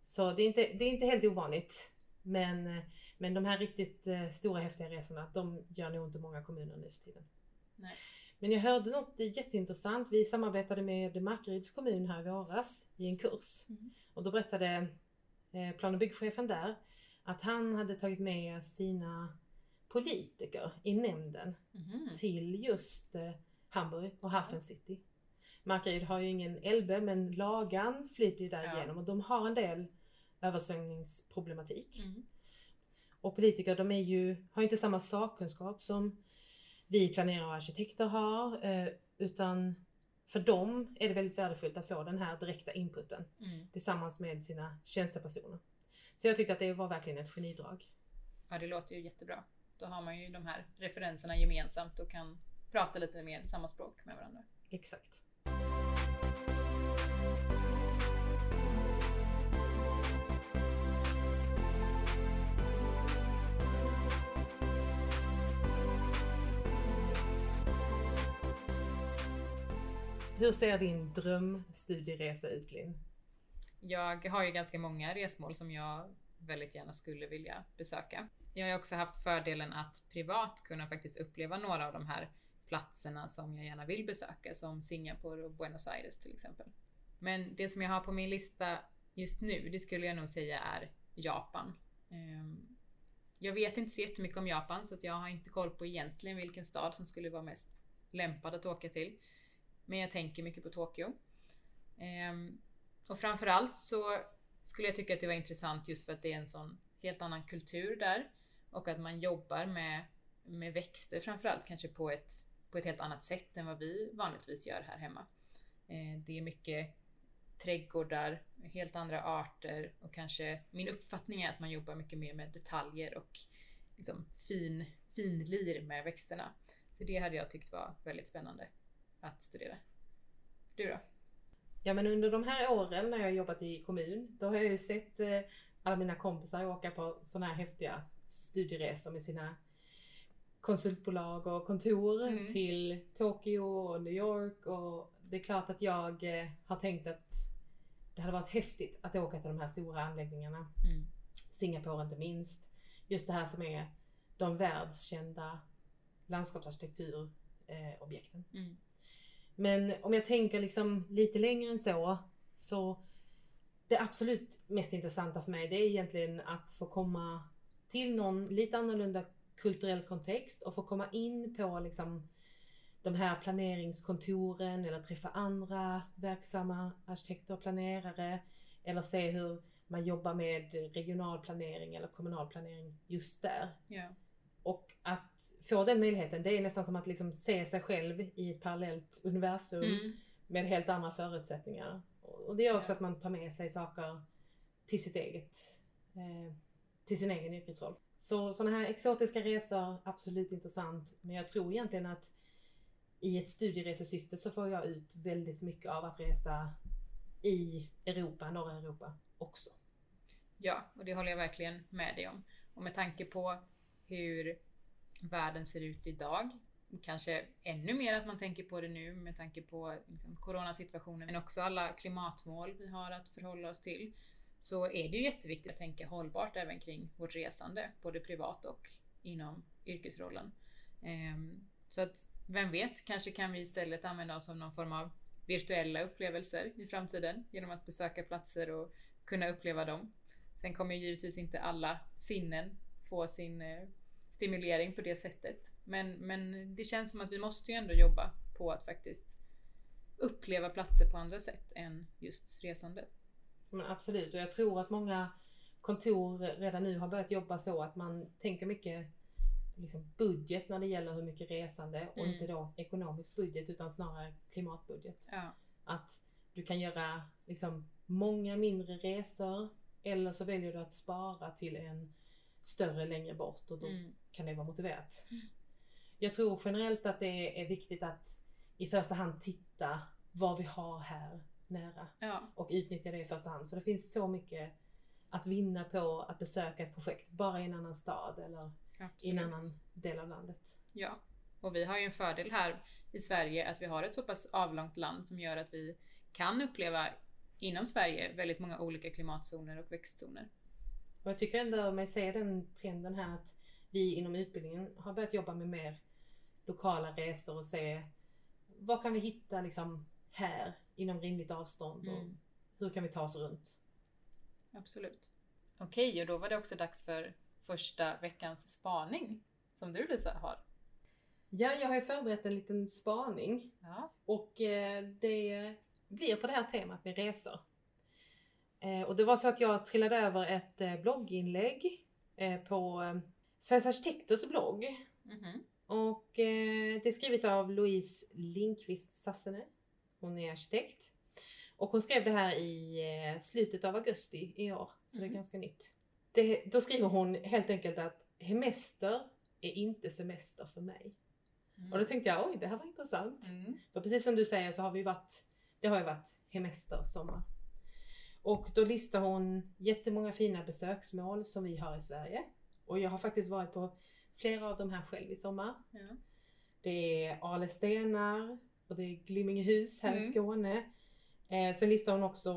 [SPEAKER 2] Så det är, inte, det är inte helt ovanligt. Men, men de här riktigt eh, stora häftiga resorna, de gör nog inte många kommuner nu för tiden.
[SPEAKER 1] Nej.
[SPEAKER 2] Men jag hörde något jätteintressant. Vi samarbetade med Markaryds kommun här i våras i en kurs.
[SPEAKER 1] Mm.
[SPEAKER 2] Och då berättade eh, plan och byggchefen där att han hade tagit med sina politiker i nämnden
[SPEAKER 1] mm.
[SPEAKER 2] till just eh, Hamburg och Hafen City. Markaryd har ju ingen Elbe men Lagan flyter ju där ja. och de har en del översvämningsproblematik.
[SPEAKER 1] Mm.
[SPEAKER 2] Och politiker de är ju, har inte samma sakkunskap som vi planerare och arkitekter har eh, utan för dem är det väldigt värdefullt att få den här direkta inputen
[SPEAKER 1] mm.
[SPEAKER 2] tillsammans med sina tjänstepersoner. Så jag tyckte att det var verkligen ett genidrag.
[SPEAKER 1] Ja, det låter ju jättebra. Då har man ju de här referenserna gemensamt och kan prata lite mer samma språk med varandra.
[SPEAKER 2] Exakt. Hur ser din drömstudieresa ut Linn?
[SPEAKER 1] Jag har ju ganska många resmål som jag väldigt gärna skulle vilja besöka. Jag har också haft fördelen att privat kunna faktiskt uppleva några av de här platserna som jag gärna vill besöka, som Singapore och Buenos Aires till exempel. Men det som jag har på min lista just nu, det skulle jag nog säga är Japan. Ehm, jag vet inte så jättemycket om Japan så att jag har inte koll på egentligen vilken stad som skulle vara mest lämpad att åka till. Men jag tänker mycket på Tokyo. Ehm, och framförallt så skulle jag tycka att det var intressant just för att det är en sån helt annan kultur där. Och att man jobbar med, med växter framförallt kanske på ett, på ett helt annat sätt än vad vi vanligtvis gör här hemma. Eh, det är mycket trädgårdar, helt andra arter och kanske min uppfattning är att man jobbar mycket mer med detaljer och liksom fin, finlir med växterna. Så det hade jag tyckt var väldigt spännande att studera. Du då?
[SPEAKER 2] Ja men under de här åren när jag jobbat i kommun, då har jag ju sett eh, alla mina kompisar åka på sådana här häftiga studieresor med sina konsultbolag och kontor mm. till Tokyo och New York och det är klart att jag eh, har tänkt att det hade varit häftigt att åka till de här stora anläggningarna.
[SPEAKER 1] Mm.
[SPEAKER 2] Singapore inte minst. Just det här som är de världskända landskapsarkitekturobjekten.
[SPEAKER 1] Mm.
[SPEAKER 2] Men om jag tänker liksom lite längre än så, så det absolut mest intressanta för mig det är egentligen att få komma till någon lite annorlunda kulturell kontext och få komma in på liksom de här planeringskontoren eller träffa andra verksamma arkitekter och planerare eller se hur man jobbar med regional planering eller kommunal planering just där.
[SPEAKER 1] Yeah.
[SPEAKER 2] Och att få den möjligheten, det är nästan som att liksom se sig själv i ett parallellt universum
[SPEAKER 1] Mm.
[SPEAKER 2] med helt andra förutsättningar. Och det gör också att man tar med sig saker till sitt eget, eh, till sin egen yrkesroll. Så sådana här exotiska resor, absolut intressant. Men jag tror egentligen att i ett studieresesyfte så får jag ut väldigt mycket av att resa i Europa, norra Europa också.
[SPEAKER 1] Ja, och det håller jag verkligen med dig om. Och med tanke på hur världen ser ut idag, kanske ännu mer att man tänker på det nu med tanke på liksom, coronasituationen, men också alla klimatmål vi har att förhålla oss till, så är det ju jätteviktigt att tänka hållbart även kring vårt resande, både privat och inom yrkesrollen. Ehm, så att vem vet, kanske kan vi istället använda oss av någon form av virtuella upplevelser i framtiden genom att besöka platser och kunna uppleva dem. Sen kommer ju givetvis inte alla sinnen få sin eh, stimulering på det sättet. Men, men det känns som att vi måste ju ändå jobba på att faktiskt uppleva platser på andra sätt än just resande.
[SPEAKER 2] Men absolut, och jag tror att många kontor redan nu har börjat jobba så att man tänker mycket liksom budget när det gäller hur mycket resande och
[SPEAKER 1] Mm.
[SPEAKER 2] inte då ekonomisk budget utan snarare klimatbudget.
[SPEAKER 1] Ja,
[SPEAKER 2] Att du kan göra liksom många mindre resor eller så väljer du att spara till en större längre bort och då
[SPEAKER 1] mm,
[SPEAKER 2] kan det vara motiverat.
[SPEAKER 1] Mm.
[SPEAKER 2] Jag tror generellt att det är viktigt att i första hand titta vad vi har här nära
[SPEAKER 1] ja,
[SPEAKER 2] och utnyttja det i första hand. För det finns så mycket att vinna på att besöka ett projekt bara i en annan stad eller i en
[SPEAKER 1] absolut.
[SPEAKER 2] annan del av landet.
[SPEAKER 1] Ja, och vi har ju en fördel här i Sverige att vi har ett så pass avlångt land som gör att vi kan uppleva inom Sverige väldigt många olika klimatzoner och växtzoner.
[SPEAKER 2] Och jag tycker ändå mig se den trenden här att vi inom utbildningen har börjat jobba med mer lokala resor och se vad kan vi hitta liksom här inom rimligt avstånd och
[SPEAKER 1] Mm.
[SPEAKER 2] hur kan vi ta oss runt.
[SPEAKER 1] Absolut. Okej, och då var det också dags för första veckans spaning som du Lisa har.
[SPEAKER 2] Ja, jag har ju förberett en liten spaning
[SPEAKER 1] Ja.
[SPEAKER 2] och eh, det blir på det här temat med resor. Eh, Och det var så att jag trillade över ett eh, blogginlägg eh, på Sveriges Arkitekters blogg
[SPEAKER 1] Mhm.
[SPEAKER 2] Och eh, det är skrivet av Louise Lindqvist Sassene. Hon är arkitekt. Och hon skrev det här i slutet av augusti i år. Så det är
[SPEAKER 1] Mhm.
[SPEAKER 2] ganska nytt. Det, då skriver hon helt enkelt att hemester är inte semester för mig.
[SPEAKER 1] Mm.
[SPEAKER 2] Och då tänkte jag, oj det här var intressant.
[SPEAKER 1] Mm.
[SPEAKER 2] För precis som du säger så har vi varit, det har ju varit hemester, sommar. Och då listar hon jättemånga fina besöksmål som vi har i Sverige. Och jag har faktiskt varit på flera av de här själv i sommar.
[SPEAKER 1] Ja.
[SPEAKER 2] Det är Ale stenar och det är Glimmingehus här i
[SPEAKER 1] Mm.
[SPEAKER 2] Skåne. Eh, sen listar hon också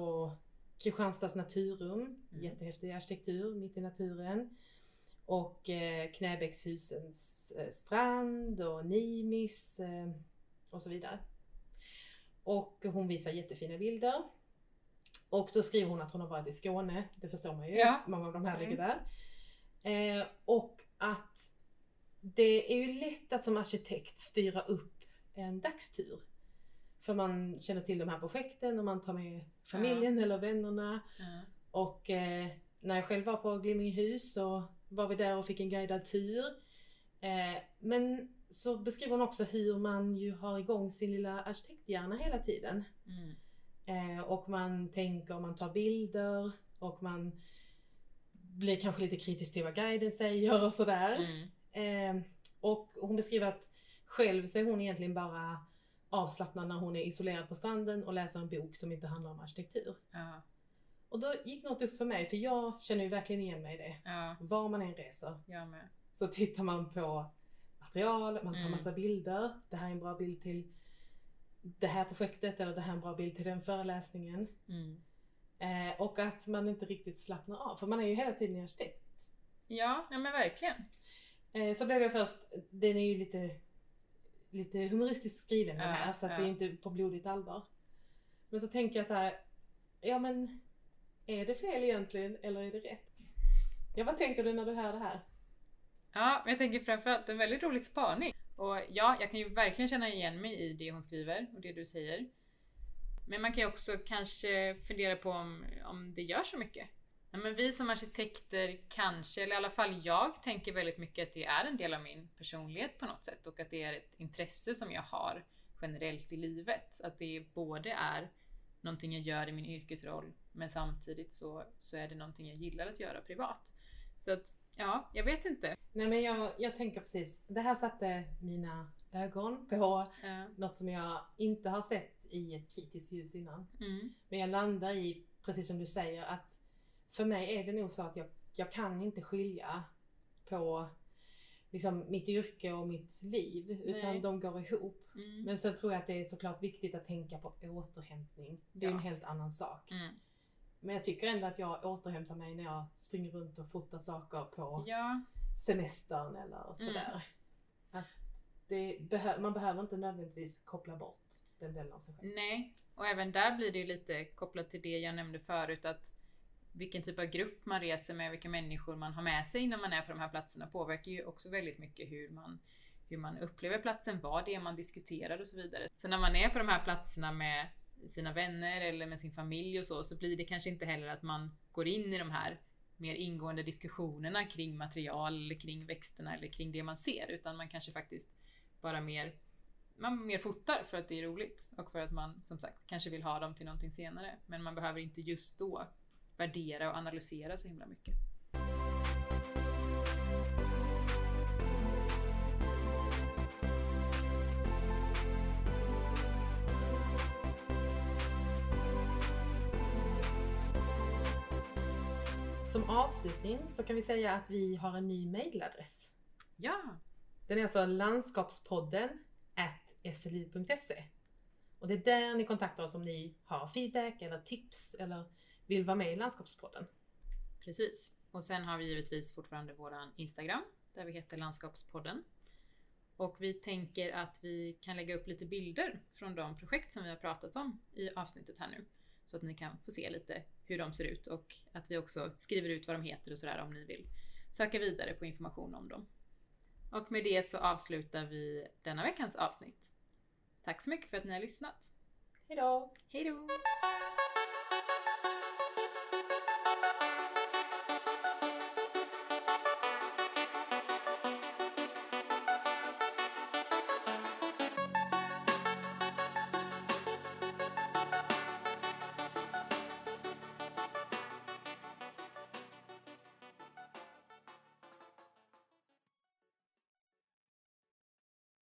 [SPEAKER 2] Kristianstads naturrum,
[SPEAKER 1] Mm.
[SPEAKER 2] jättehäftig arkitektur mitt i naturen. Och eh, Knäbäckshusens eh, strand och Nimis eh, och så vidare. Och hon visar jättefina bilder. Och då skriver hon att hon har varit i Skåne, det förstår man ju.
[SPEAKER 1] Ja.
[SPEAKER 2] Många av de här
[SPEAKER 1] Mm.
[SPEAKER 2] ligger där. Eh, och att det är ju lätt att som arkitekt styra upp en dagstur. För man känner till de här projekten och man tar med familjen eller vännerna.
[SPEAKER 1] Ja.
[SPEAKER 2] Och eh, när jag själv var på Glimmingehus så var vi där och fick en guidad tur. Eh, men så beskriver hon också hur man ju har igång sin lilla arkitekthjärna hela tiden.
[SPEAKER 1] Mm.
[SPEAKER 2] Eh, och man tänker, man tar bilder och man blir kanske lite kritisk till vad guiden säger och sådär.
[SPEAKER 1] Mm.
[SPEAKER 2] Eh, och hon beskriver att själv så är hon egentligen bara avslappnad när hon är isolerad på stranden och läser en bok som inte handlar om arkitektur.
[SPEAKER 1] Ja.
[SPEAKER 2] Och då gick något upp för mig, för jag känner ju verkligen igen mig i det.
[SPEAKER 1] ja,
[SPEAKER 2] Var man än reser så tittar man på material, man tar
[SPEAKER 1] Mm.
[SPEAKER 2] massa bilder. Det här är en bra bild till det här projektet eller det här är en bra bild till den föreläsningen.
[SPEAKER 1] Mm.
[SPEAKER 2] Eh, och att man inte riktigt slappnar av, för man är ju hela tiden i arkitekt.
[SPEAKER 1] Ja, ja men verkligen.
[SPEAKER 2] Eh, så blev jag först, den är ju lite, lite humoristiskt skriven den
[SPEAKER 1] Ja,
[SPEAKER 2] här, så att
[SPEAKER 1] ja.
[SPEAKER 2] det är inte på blodigt allvar. Men så tänker jag så här, ja men är det fel egentligen eller är det rätt? Ja vad tänker du när du hör det här?
[SPEAKER 1] Ja, men jag tänker framförallt en väldigt rolig spaning. Och ja, jag kan ju verkligen känna igen mig i det hon skriver och det du säger. Men man kan ju också kanske fundera på om, om det gör så mycket. Ja, men vi som arkitekter kanske, eller i alla fall jag, tänker väldigt mycket att det är en del av min personlighet på något sätt och att det är ett intresse som jag har generellt i livet. Att det både är någonting jag gör i min yrkesroll men samtidigt så, så är det någonting jag gillar att göra privat. Så att, ja, jag vet inte.
[SPEAKER 2] Nej men jag, jag tänker precis, det här satte mina ögon på
[SPEAKER 1] Ja.
[SPEAKER 2] något som jag inte har sett i ett kritiskt ljus innan.
[SPEAKER 1] Mm.
[SPEAKER 2] Men jag landar i, precis som du säger, att för mig är det nog så att jag, jag kan inte skilja på liksom, mitt yrke och mitt liv. Utan
[SPEAKER 1] Nej.
[SPEAKER 2] de går ihop.
[SPEAKER 1] Mm.
[SPEAKER 2] Men sen tror jag att det är såklart viktigt att tänka på återhämtning. Det är
[SPEAKER 1] Ja.
[SPEAKER 2] en helt annan sak.
[SPEAKER 1] Mm.
[SPEAKER 2] Men jag tycker ändå att jag återhämtar mig när jag springer runt och fotar saker på
[SPEAKER 1] Ja,
[SPEAKER 2] semestern eller sådär. Att det behö- man behöver inte nödvändigtvis koppla bort den delen av sig själv.
[SPEAKER 1] nej. Och även där blir det ju lite kopplat till det jag nämnde förut att vilken typ av grupp man reser med, vilka människor man har med sig när man är på de här platserna påverkar ju också väldigt mycket hur man, hur man upplever platsen, vad det är man diskuterar och så vidare. Så när man är på de här platserna med sina vänner eller med sin familj och så, så blir det kanske inte heller att man går in i de här mer ingående diskussionerna kring material eller kring växterna eller kring det man ser, utan man kanske faktiskt bara mer man mer fotar för att det är roligt och för att man som sagt kanske vill ha dem till någonting senare. Men man behöver inte just då värdera och analysera så himla mycket.
[SPEAKER 2] Som avslutning så kan vi säga att vi har en ny mailadress.
[SPEAKER 1] Ja,
[SPEAKER 2] Den är alltså landskapspodden at slu.se. Och det är där ni kontaktar oss om ni har feedback eller tips eller vill vara med i landskapspodden.
[SPEAKER 1] precis. Och sen har vi givetvis fortfarande våran Instagram där vi heter Landskapspodden. Och vi tänker att vi kan lägga upp lite bilder från de projekt som vi har pratat om i avsnittet här nu. Så att ni kan få se lite hur de ser ut och att vi också skriver ut vad de heter och sådär om ni vill söka vidare på information om dem. Och med det så avslutar vi denna veckans avsnitt. Tack så mycket för att ni har lyssnat.
[SPEAKER 2] Hejdå!
[SPEAKER 1] Hej då!